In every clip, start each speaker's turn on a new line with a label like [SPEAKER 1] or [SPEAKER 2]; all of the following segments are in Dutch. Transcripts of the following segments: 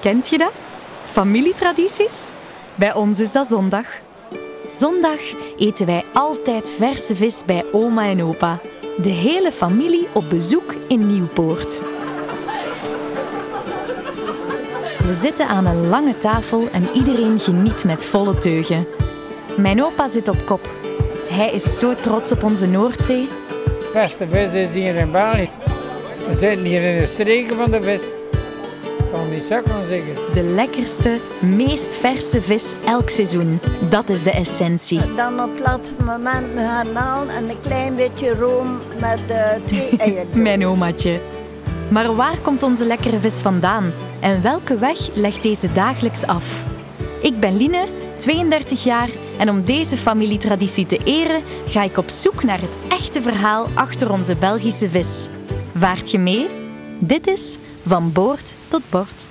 [SPEAKER 1] Kent je dat? Familietradities? Bij ons is dat zondag. Zondag eten wij altijd verse vis bij oma en opa. De hele familie op bezoek in Nieuwpoort. We zitten aan een lange tafel en iedereen geniet met volle teugen. Mijn opa zit op kop. Hij is zo trots op onze Noordzee.
[SPEAKER 2] beste vis is hier in België. We zitten hier in de streken van de vis.
[SPEAKER 1] De lekkerste, meest verse vis elk seizoen. Dat is de essentie.
[SPEAKER 3] Dan op het laatste moment met garnalen en een klein beetje room met eh, twee eieren.
[SPEAKER 1] Mijn omaatje. Maar waar komt onze lekkere vis vandaan? En welke weg legt deze dagelijks af? Ik ben Line, 32 jaar, en om deze familietraditie te eren ga ik op zoek naar het echte verhaal achter onze Belgische vis. Vaart je mee? Dit is Van Boord tot Bord.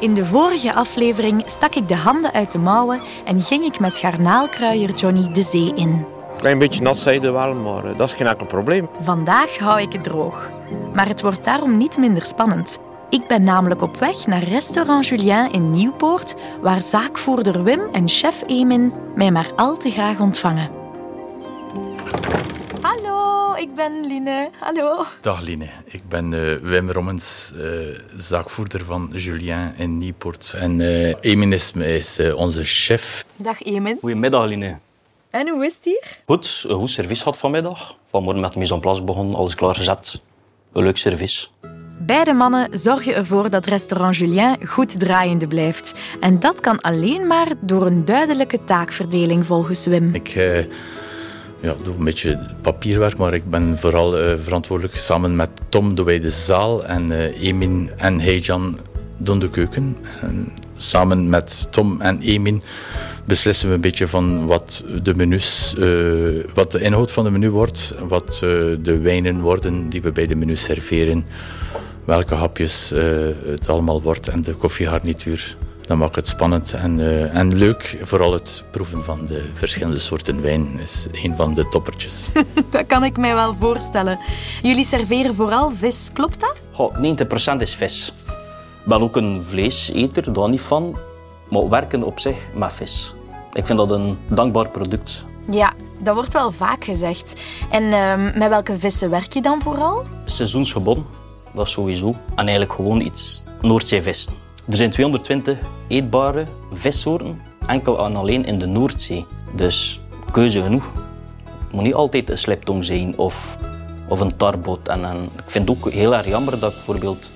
[SPEAKER 1] In de vorige aflevering stak ik de handen uit de mouwen en ging ik met garnaalkruier Johnny de zee in.
[SPEAKER 4] Klein beetje nat zijde wel, maar eh, dat is geen enkel probleem.
[SPEAKER 1] Vandaag hou ik het droog. Maar het wordt daarom niet minder spannend. Ik ben namelijk op weg naar restaurant Julien in Nieuwpoort, waar zaakvoerder Wim en chef Emin mij maar al te graag ontvangen. Ik ben Line. Hallo.
[SPEAKER 5] Dag Line, ik ben eh, Wim Rommens, eh, zaakvoerder van Julien in Nieuwpoort. En eh Emin is, eh, onze chef.
[SPEAKER 1] Dag Emin.
[SPEAKER 6] Goedemiddag, Line.
[SPEAKER 1] En hoe is het hier?
[SPEAKER 6] Goed, een goed service gehad vanmiddag. Vanmorgen met de mise en place begonnen, alles klaargezet. Een leuk service.
[SPEAKER 1] Beide mannen zorgen ervoor dat restaurant Julien goed draaiende blijft. En dat kan alleen maar door een duidelijke taakverdeling volgens Wim.
[SPEAKER 5] Ik eh, ja, doe een beetje papierwerk, maar ik ben vooral eh, verantwoordelijk. Samen met Tom doen wij de zaal en eh, Emin en Heijan doen de keuken. En samen met Tom en Emin beslissen we een beetje van wat de menus, eh, wat de inhoud van de menu wordt, wat de wijnen worden die we bij de menu serveren, welke hapjes het allemaal wordt en de koffiegarnituur. Dat maakt het spannend en, eh, en leuk. Vooral het proeven van de verschillende soorten wijn is een van de toppertjes.
[SPEAKER 1] Dat kan ik mij wel voorstellen. Jullie serveren vooral vis, klopt dat?
[SPEAKER 6] Goh, 90% is vis. Ik ben ook een vleeseter, daar niet van. Maar werken op zich met vis. Ik vind dat een dankbaar product.
[SPEAKER 1] Ja, dat wordt wel vaak gezegd. En ehm, met welke vissen werk je dan vooral?
[SPEAKER 6] Seizoensgebonden, dat is sowieso. En eigenlijk gewoon iets Noordzeevissen. Er zijn 220 eetbare vissoorten, enkel en alleen in de Noordzee. Dus keuze genoeg. Het moet niet altijd een sliptong zijn of, of een tarbot. En, en ik vind het ook heel erg jammer dat ik bijvoorbeeld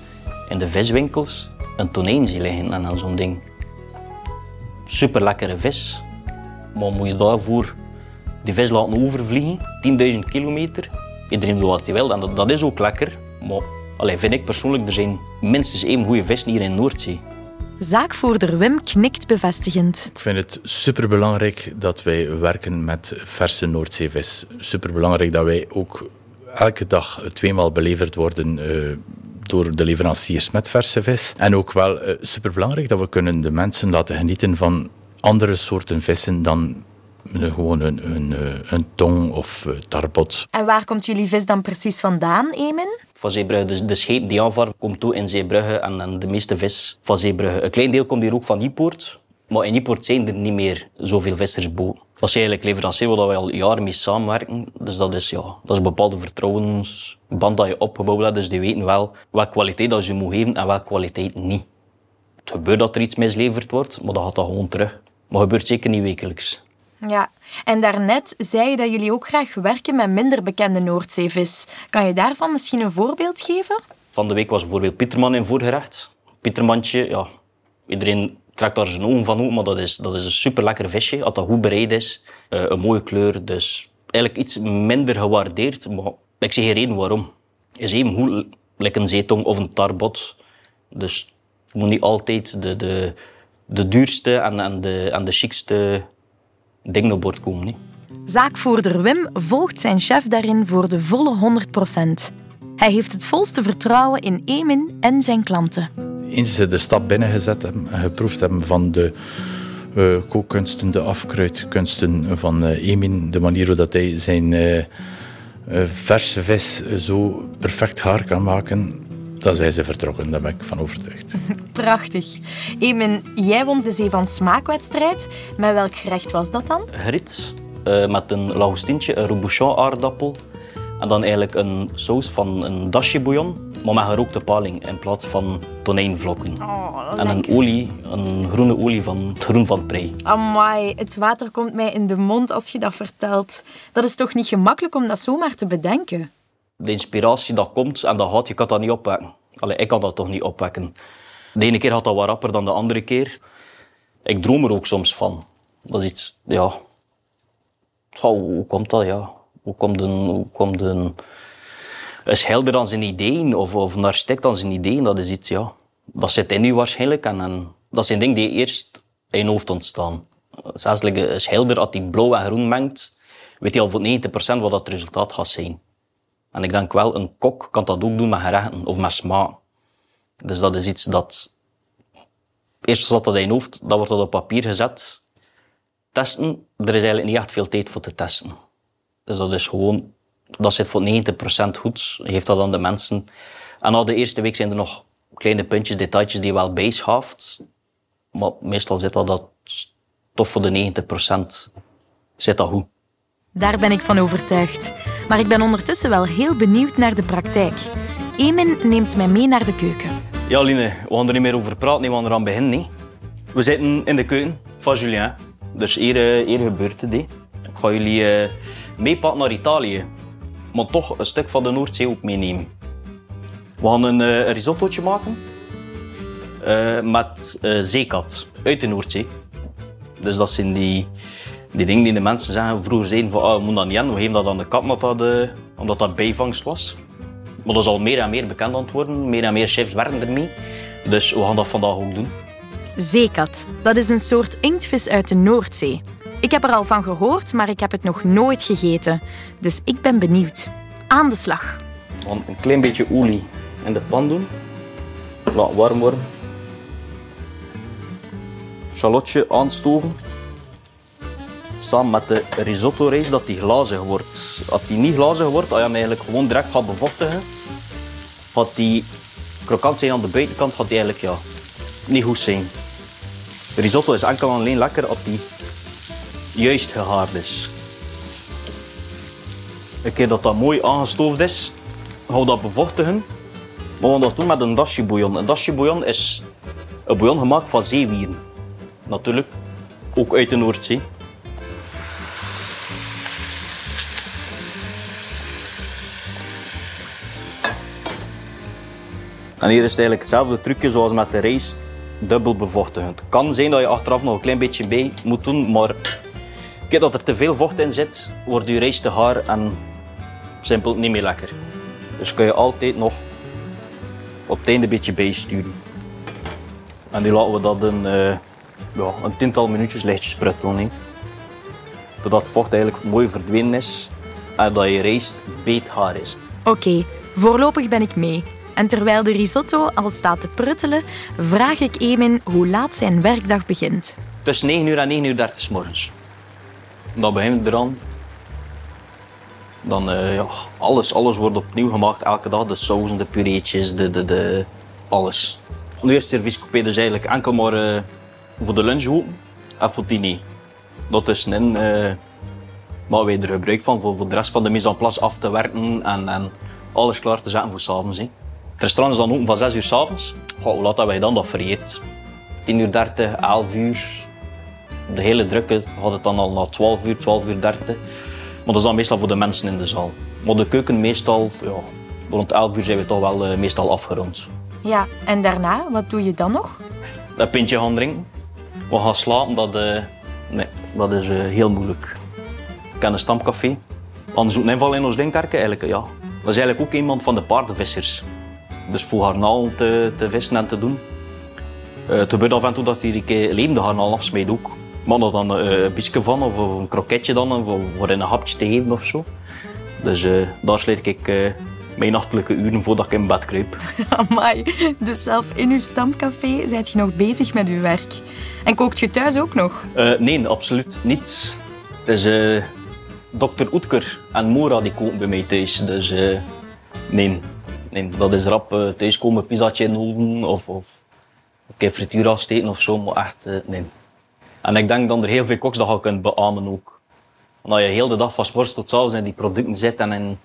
[SPEAKER 6] in de viswinkels een tonijn zie liggen en zo'n ding. Super lekkere vis, maar moet je daarvoor die vis laten overvliegen, 10.000 kilometer. Iedereen doet wat hij wil en dat, dat is ook lekker. Maar allee, vind ik persoonlijk, er zijn minstens even goede vissen hier in Noordzee.
[SPEAKER 1] Zaakvoerder Wim knikt bevestigend.
[SPEAKER 5] Ik vind het superbelangrijk dat wij werken met verse Noordzeevis. Superbelangrijk dat wij ook elke dag tweemaal beleverd worden eh, door de leveranciers met verse vis. En ook wel eh, superbelangrijk dat we kunnen de mensen laten genieten van andere soorten vissen dan gewoon een, een, eh, een tong of eh, tarbot.
[SPEAKER 1] En waar komt jullie vis dan precies vandaan, Emin?
[SPEAKER 6] Van Zeebrugge, dus de scheep die aanvaren, komt toe in Zeebrugge en, en de meeste vis van Zeebrugge. Een klein deel komt hier ook van Niepoort, maar in Niepoort zijn er niet meer zoveel vissersboten. Dat is eigenlijk leverancier waar we al jaren mee samenwerken. Dus dat is, ja, dat is een bepaalde vertrouwensband dat je opgebouwd hebt. Dus die weten wel welke kwaliteit dat je moet geven en welke kwaliteit niet. Het gebeurt dat er iets misleverd wordt, maar dat gaat dan gewoon terug. Maar dat gebeurt zeker niet wekelijks.
[SPEAKER 1] Ja, en daarnet zei je dat jullie ook graag werken met minder bekende Noordzeevis. Kan je daarvan misschien een voorbeeld geven?
[SPEAKER 6] Van de week was bijvoorbeeld Pieterman in voorgerecht. Pietermantje, ja, iedereen trekt daar zijn ogen van op, maar dat is, dat is een super lekker visje. Als dat goed bereid is, eh, een mooie kleur. Dus eigenlijk iets minder gewaardeerd, maar ik zie geen reden waarom. Is even goed, like een zeetong of een tarbot. Dus het moet niet altijd de, de, de duurste en, en, de, en de chicste dingen op boord komen.
[SPEAKER 1] Zaakvoerder Wim volgt zijn chef daarin voor de volle 100%. Hij heeft het volste vertrouwen in Emin en zijn klanten.
[SPEAKER 5] Eens ze de stap binnengezet hebben en geproefd hebben van de eh, kookkunsten, de afkruidkunsten van eh, Emin, de manier hoe dat hij zijn eh, eh, verse vis zo perfect gaar kan maken, dan zijn ze vertrokken. Daar ben ik van overtuigd.
[SPEAKER 1] Prachtig. Emin, jij won de Zee van Smaakwedstrijd. Met welk gerecht was dat dan?
[SPEAKER 6] Grits eh, met een lagoustintje, een rebouchon aardappel en dan eigenlijk een saus van een dashi bouillon, maar met gerookte paling in plaats van tonijnvlokken.
[SPEAKER 1] Oh,
[SPEAKER 6] en een olie, een groene olie van het groen van het prei.
[SPEAKER 1] Amai, het water komt mij in de mond als je dat vertelt. Dat is toch niet gemakkelijk om dat zomaar te bedenken?
[SPEAKER 6] De inspiratie dat komt en dat gaat, je kan dat niet opwekken. Allee, ik kan dat toch niet opwekken. De ene keer gaat dat wat rapper dan de andere keer. Ik droom er ook soms van. Dat is iets, ja... Hoe komt dat, ja? Hoe komt een... Hoe komt een een schilder aan zijn ideeën of, of architect aan zijn ideeën, dat is iets, ja... Dat zit in u waarschijnlijk en, en dat zijn dingen die eerst in je hoofd ontstaan. Zelfs een schilder, als die blauw en groen mengt, weet hij al voor 90% wat dat resultaat gaat zijn. En ik denk wel, een kok kan dat ook doen met gerechten of met smaak. Dus dat is iets dat... Eerst zat dat in je hoofd, dan wordt dat op papier gezet. Testen, er is eigenlijk niet echt veel tijd voor te testen. Dus dat is gewoon... Dat zit voor 90% goed. Geeft dat aan de mensen. En na de eerste week zijn er nog kleine puntjes, detailtjes die je wel bijschaft. Maar meestal zit dat, dat toch voor de 90% zit dat goed.
[SPEAKER 1] Daar ben ik van overtuigd. Maar ik ben ondertussen wel heel benieuwd naar de praktijk. Emin neemt mij mee naar de keuken.
[SPEAKER 6] Ja, Line, we gaan er niet meer over praten, nee, we gaan eraan beginnen. nee. We zitten in de keuken van Julien. Dus hier, eh, hier gebeurt het. hè. Ik ga jullie eh, meepakken naar Italië. Maar toch een stuk van de Noordzee ook meenemen. We gaan een eh, risottootje maken. eh, met eh, zeekat uit de Noordzee. Dus dat zijn die, die dingen die de mensen zeggen. Vroeger zeiden van, ah, we moeten dat niet hebben. We geven dat aan de kat omdat dat, eh, omdat dat bijvangst was. Maar dat is al meer en meer bekend aan het worden. Meer en meer chefs werken ermee. Dus we gaan dat vandaag ook doen.
[SPEAKER 1] Zeekat, dat is een soort inktvis uit de Noordzee. Ik heb er al van gehoord, maar ik heb het nog nooit gegeten. Dus ik ben benieuwd. Aan de slag.
[SPEAKER 6] Een klein beetje olie in de pan doen. Laat warm worden. Shallotje aanstoven. Samen met de risotto rijst dat die glazig wordt. Als die niet glazig wordt, als je hem eigenlijk gewoon direct gaat bevochtigen, gaat die krokant zijn aan de buitenkant, gaat die eigenlijk ja, niet goed zijn. De risotto is enkel en alleen lekker als die juist gehaard is. Een keer dat dat mooi aangestoofd is, gaan we dat bevochtigen. Maar we gaan dat doen met een dashi bouillon. Een dashi bouillon is een bouillon gemaakt van zeewieren. Natuurlijk, ook uit de Noordzee. En hier is het eigenlijk hetzelfde trucje zoals met de rijst, dubbel bevochtigen. Het kan zijn dat je achteraf nog een klein beetje bij moet doen, maar keer dat er te veel vocht in zit, wordt je rijst te gaar en simpel niet meer lekker. Dus kun je altijd nog op het einde een beetje bijsturen. En nu laten we dat een, eh, ja, een tiental minuutjes lichtjes spruttelen. hè. Totdat het vocht eigenlijk mooi verdwenen is en dat je rijst beetgaar is.
[SPEAKER 1] Oké, voorlopig ben ik mee. En terwijl de risotto al staat te pruttelen, vraag ik Emin hoe laat zijn werkdag begint.
[SPEAKER 6] Tussen 9 uur en 9 uur 30 's morgens. Dan begint het eraan. Dan, eh, ja, alles, alles wordt opnieuw gemaakt elke dag. De sauzen, de pureetjes, de, de, de, alles. Nu is het serviescoupé dus eigenlijk enkel maar eh, voor de lunch open en voor het diner. Dat tussenin eh maken wij er gebruik van voor, voor de rest van de mise en place af te werken en, en alles klaar te zetten voor s'avonds. Restaurant is dan open van 6 uur s'avonds. Goh, Hoe laat dat wij dan? Dat varieert. 10 uur 30, 11 uur. De hele drukke had het dan al na 12 uur, 12 uur 30. Maar dat is dan meestal voor de mensen in de zaal. Maar de keuken meestal, ja, rond 11 uur zijn we toch wel eh, meestal afgerond.
[SPEAKER 1] Ja, en daarna, wat doe je dan nog?
[SPEAKER 6] Een pintje gaan drinken. We gaan slapen, dat, eh, nee, dat is eh, heel moeilijk. Ik ken een stamcafé. Anders een inval in ons Dinkerke eigenlijk, ja. Dat is eigenlijk ook iemand van de paardenvissers. Dus voor garnalen te, te vissen en te doen. Eh, het gebeurt af en toe dat hij een keer levende garnalen afsmeet ook. Maar dat dan eh, een bisje van of een kroketje dan, of voor in een hapje te geven of zo. Dus eh, daar sleet ik mijn nachtelijke uren voordat ik in bed kruip.
[SPEAKER 1] Amai, dus zelf in uw stamcafé zijt je nog bezig met uw werk. En kookt je thuis ook nog?
[SPEAKER 6] Nee, absoluut niet. Het is eh dokter Oetker en Mora die koken bij mij thuis. Dus nee, Nee, dat is rap uh, thuiskomen, pizzaatje in de oven of, of een keer frituur afsteken of zo, maar echt, uh, nee. En ik denk dat er heel veel koks dat je kunt beamen ook. Omdat je heel de dag van sport tot s'avonds in die producten zit en in,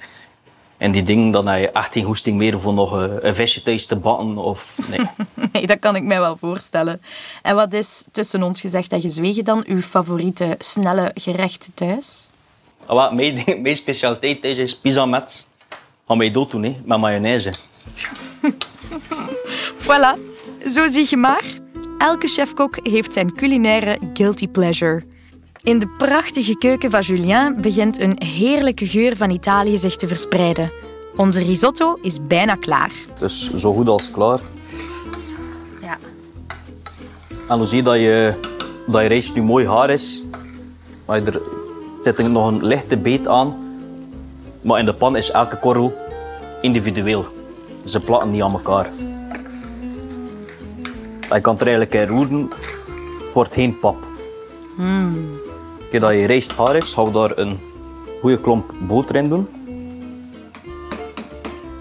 [SPEAKER 6] in die dingen, dan heb je echt geen hoesting meer voor nog een, een visje thuis te bakken of... Nee.
[SPEAKER 1] nee, dat kan ik mij wel voorstellen. En wat is tussen ons gezegd en gezwegen dan uw favoriete snelle gerecht thuis?
[SPEAKER 6] Ah, mijn, mijn specialiteit thuis is pizza met... Ga mij dood doen, hè, met mayonaise.
[SPEAKER 1] voilà, zo zie je maar. Elke chefkok heeft zijn culinaire guilty pleasure. In de prachtige keuken van Julien begint een heerlijke geur van Italië zich te verspreiden. Onze risotto is bijna klaar.
[SPEAKER 6] Dus zo goed als klaar.
[SPEAKER 1] Ja.
[SPEAKER 6] En dan zie je dat je, dat je rijst nu mooi haar is. Maar er zit nog een lichte beet aan. Maar in de pan is elke korrel individueel. Ze platten niet aan elkaar. Je kan er eigenlijk in roeren, het wordt geen pap.
[SPEAKER 1] Mm.
[SPEAKER 6] Als dat je rijst haar is, ga je daar een goede klomp boter in doen.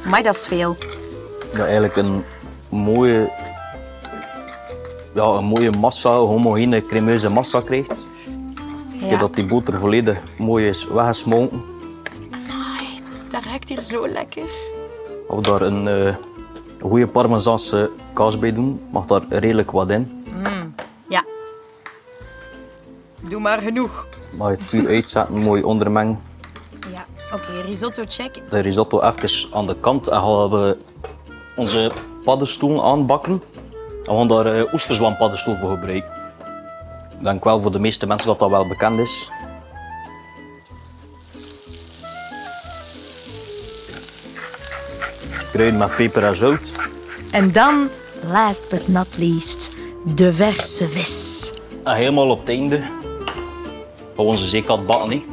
[SPEAKER 1] Maar dat is veel.
[SPEAKER 6] Dat je eigenlijk een mooie, ja, een mooie massa, homogene, cremeuze massa krijgt.
[SPEAKER 1] Ja.
[SPEAKER 6] Dat die boter volledig mooi is weggesmolten.
[SPEAKER 1] Zo lekker.
[SPEAKER 6] Als we daar een uh, goede parmezaanse kaas bij doen, mag daar redelijk wat in.
[SPEAKER 1] Mm. Ja. Doe maar genoeg.
[SPEAKER 6] Mag je het vuur uitzetten, mooi ondermengen.
[SPEAKER 1] Ja, oké, risotto check.
[SPEAKER 6] De risotto even aan de kant en gaan we onze paddenstoel aanbakken. En we gaan daar uh, oesterzwam paddenstoel voor gebruiken. Ik denk wel voor de meeste mensen dat dat wel bekend is. Kruiden met peper en zout.
[SPEAKER 1] En dan, last but not least, de verse vis.
[SPEAKER 6] En helemaal op het einde onze zeekat bakken. He.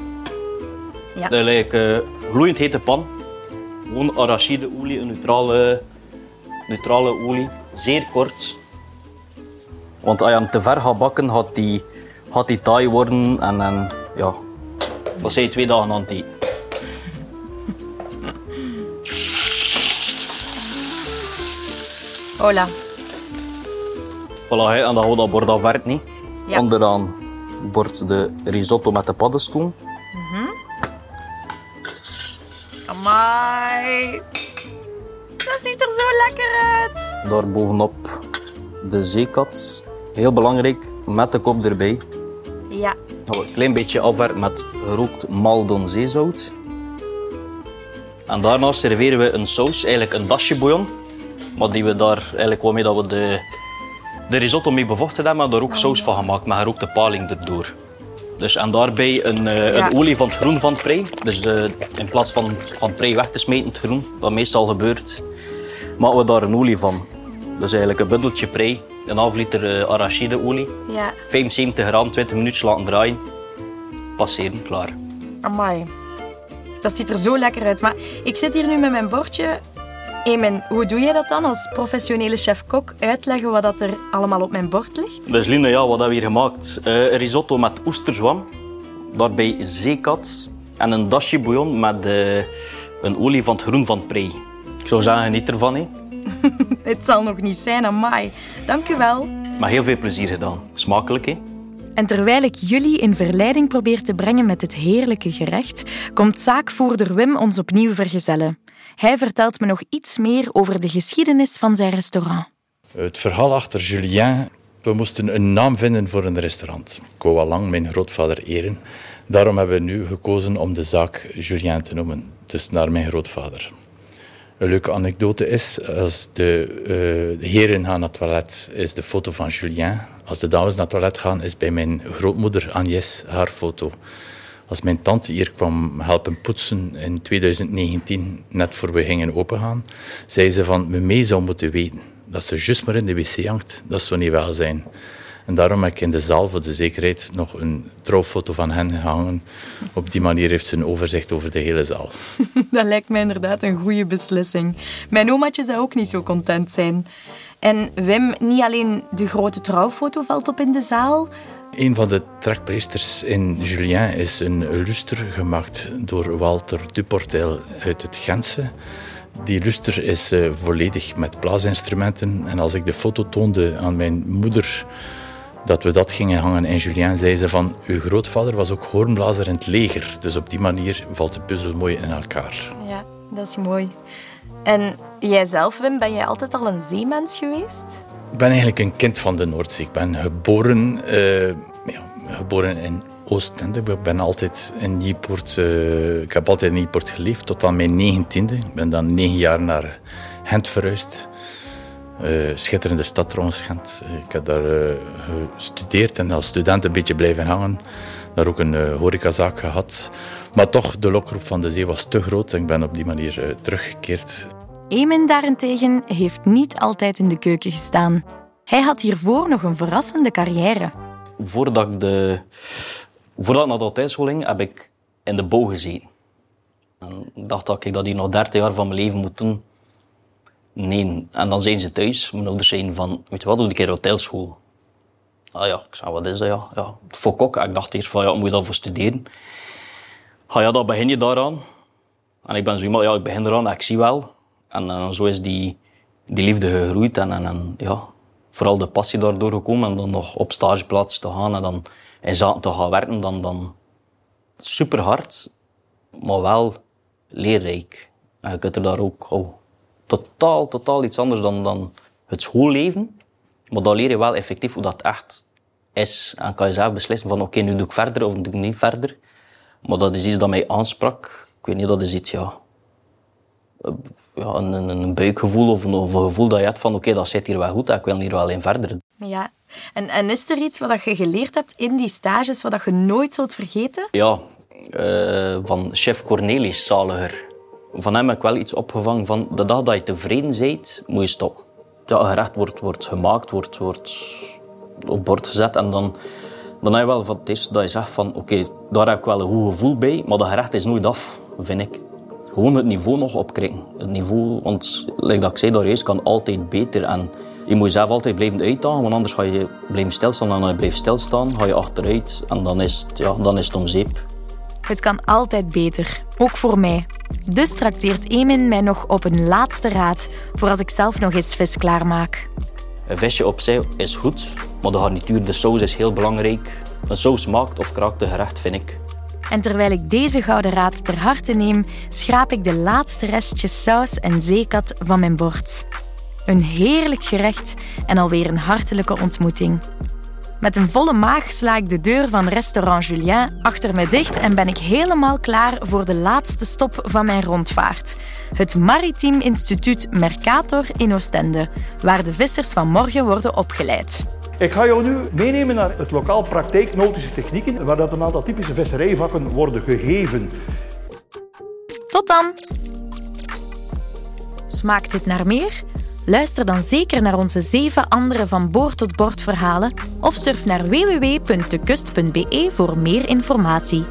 [SPEAKER 1] Ja.
[SPEAKER 6] Dat like, uh, gloeiend hete pan. Gewoon arachideolie, een neutrale, neutrale olie. Zeer kort. Want als je hem te ver gaat bakken, gaat die, gaat die taai worden. En, en ja, dat zijn twee dagen aan het eten.
[SPEAKER 1] Hola.
[SPEAKER 6] Voilà, hè, en dan gaat dat bord afwerkt niet.
[SPEAKER 1] Ja.
[SPEAKER 6] Onderaan wordt de risotto met de paddenstoel.
[SPEAKER 1] Amai. Dat ziet er zo lekker uit.
[SPEAKER 6] Daar bovenop de zeekat. Heel belangrijk, met de kop erbij.
[SPEAKER 1] Ja.
[SPEAKER 6] Gaan we een klein beetje afwerken met gerookt maldon zeezout. En daarna serveren we een saus, eigenlijk een dasje bouillon. Maar die we daar eigenlijk waarmee dat we de, de risotto mee bevochten hebben, maar daar ook saus van gemaakt met gerookte paling erdoor. Dus, en daarbij een, eh,
[SPEAKER 1] Ja.
[SPEAKER 6] een olie van het groen van het prei. Dus eh, in plaats van, van het prei weg te smeten, het groen, wat meestal gebeurt, maken we daar een olie van. Dus eigenlijk een bundeltje prei, een half liter eh, arachideolie.
[SPEAKER 1] Ja.
[SPEAKER 6] 75 gram, 20 minuten laten draaien. Passeren, klaar.
[SPEAKER 1] Amai. Dat ziet er zo lekker uit. Maar ik zit hier nu met mijn bordje. Eamon, hoe doe je dat dan als professionele chef-kok? Uitleggen wat dat er allemaal op mijn bord ligt?
[SPEAKER 6] Dus Line, ja, wat hebben we hier gemaakt? Een risotto met oesterzwam, daarbij zeekat en een dasje bouillon met eh, een olie van het groen van het prei. Ik zou zeggen, geniet ervan. Hè.
[SPEAKER 1] Het zal nog niet zijn, amai. Dank u wel.
[SPEAKER 6] Met heel veel plezier gedaan. Smakelijk, hè?
[SPEAKER 1] En terwijl ik jullie in verleiding probeer te brengen met het heerlijke gerecht, komt zaakvoerder Wim ons opnieuw vergezellen. Hij vertelt me nog iets meer over de geschiedenis van zijn restaurant.
[SPEAKER 5] Het verhaal achter Julien. We moesten een naam vinden voor een restaurant. Ik wou al lang mijn grootvader eren. Daarom hebben we nu gekozen om de zaak Julien te noemen. Dus naar mijn grootvader. Een leuke anekdote is, als de, eh, heren gaan naar het toilet, is de foto van Julien. Als de dames naar het toilet gaan, is bij mijn grootmoeder Agnès haar foto. Als mijn tante hier kwam helpen poetsen in 2019, net voor we gingen opengaan, zei ze van me mee zou moeten weten dat ze juist maar in de wc hangt. Dat zou niet wel zijn. En daarom heb ik in de zaal voor de zekerheid nog een trouwfoto van hen gehangen. Op die manier heeft ze een overzicht over de hele zaal.
[SPEAKER 1] Dat lijkt mij inderdaad een goede beslissing. Mijn omaatje zou ook niet zo content zijn. En Wim, niet alleen de grote trouwfoto valt op in de zaal.
[SPEAKER 5] Een van de trekpleisters in Julien is een lustre gemaakt door Walter Duportel uit het Gentse. Die luster is uh, volledig met blaasinstrumenten. En als ik de foto toonde aan mijn moeder dat we dat gingen hangen in Julien, zei ze van uw grootvader was ook hoornblazer in het leger. Dus op die manier valt de puzzel mooi in elkaar.
[SPEAKER 1] Ja, dat is mooi. En jijzelf, Wim, ben jij altijd al een zeemens geweest?
[SPEAKER 5] Ik ben eigenlijk een kind van de Noordzee. Ik ben geboren, uh, ja, geboren in Oostende. Ik ben altijd in uh, ik heb altijd in Nieuwpoort geleefd tot aan mijn negentiende. Ik ben dan negen jaar naar Gent verhuisd. Uh, schitterende stad trouwens, Gent. Ik heb daar gestudeerd en als student een beetje blijven hangen. Daar ook een horecazaak gehad. Maar toch, de lokroep van de zee was te groot en ik ben op die manier teruggekeerd.
[SPEAKER 1] Emin daarentegen heeft niet altijd in de keuken gestaan. Hij had hiervoor nog een verrassende carrière.
[SPEAKER 6] Voordat ik, de... Voordat ik naar de hotelschool ging, heb ik in de bouw gezeten. En ik dacht dat ik dat hier nog 30 jaar van mijn leven moet doen. Nee. En dan zijn ze thuis. Mijn ouders zeiden van, weet je wat, doe een keer hotelschool. Ah ja, ik zei, wat is dat? Ja, ja voor. Ik dacht eerst van, ja, moet je dat voor studeren? Ah ja, dan begin je daaraan. En ik ben zo iemand, ja, ik begin eraan, ik zie wel. En, en zo is die, die liefde gegroeid en, en, en, ja, vooral de passie daardoor gekomen. En dan nog op stageplaats te gaan en dan in zaken te gaan werken, dan, dan super hard, maar wel leerrijk. En je kunt er daar ook oh, totaal, totaal iets anders dan, dan het schoolleven. Maar dan leer je wel effectief hoe dat echt is. En kan je zelf beslissen van oké, nu doe ik verder of doe ik niet verder. Maar dat is iets dat mij aansprak. Ik weet niet, dat is iets, ja... ja een, een buikgevoel of een, of een gevoel dat je hebt van oké, dat zit hier wel goed, ik wil hier wel in verder.
[SPEAKER 1] Ja. En, en is er iets wat je geleerd hebt in die stages wat je nooit zult vergeten?
[SPEAKER 6] Ja, uh, van chef Cornelis Zaliger van hem heb ik wel iets opgevangen van de dag dat je tevreden bent, moet je stoppen. Een gerecht wordt, wordt gemaakt, wordt, wordt op bord gezet en dan, dan heb je wel van het is dat je zegt van oké, daar heb ik wel een goed gevoel bij, maar dat gerecht is nooit af, vind ik. Gewoon het niveau nog opkrijgen. Het niveau, want like dat ik zei, is kan altijd beter en je moet jezelf altijd blijven uitdagen, want anders ga je blijven stilstaan en dan je blijft stilstaan, ga je achteruit en dan is het, ja, dan is het om zeep.
[SPEAKER 1] Het kan altijd beter, ook voor mij. Dus trakteert Emin mij nog op een laatste raad voor als ik zelf nog eens vis klaarmaak.
[SPEAKER 6] Een visje op zich is goed, maar de garnituur, de saus is heel belangrijk. Een saus maakt of kraakt de gerecht, vind ik.
[SPEAKER 1] En terwijl ik deze gouden raad ter harte neem, schraap ik de laatste restjes saus en zeekat van mijn bord. Een heerlijk gerecht en alweer een hartelijke ontmoeting. Met een volle maag sla ik de deur van restaurant Julien achter me dicht en ben ik helemaal klaar voor de laatste stop van mijn rondvaart. Het Maritiem Instituut Mercator in Oostende, waar de vissers van morgen worden opgeleid.
[SPEAKER 7] Ik ga jou nu meenemen naar het lokaal praktijk nautische technieken, waar dat een aantal typische visserijvakken worden gegeven.
[SPEAKER 1] Tot dan! Smaakt dit naar meer? Luister dan zeker naar onze zeven andere van boord tot bord verhalen of surf naar www.dekust.be voor meer informatie.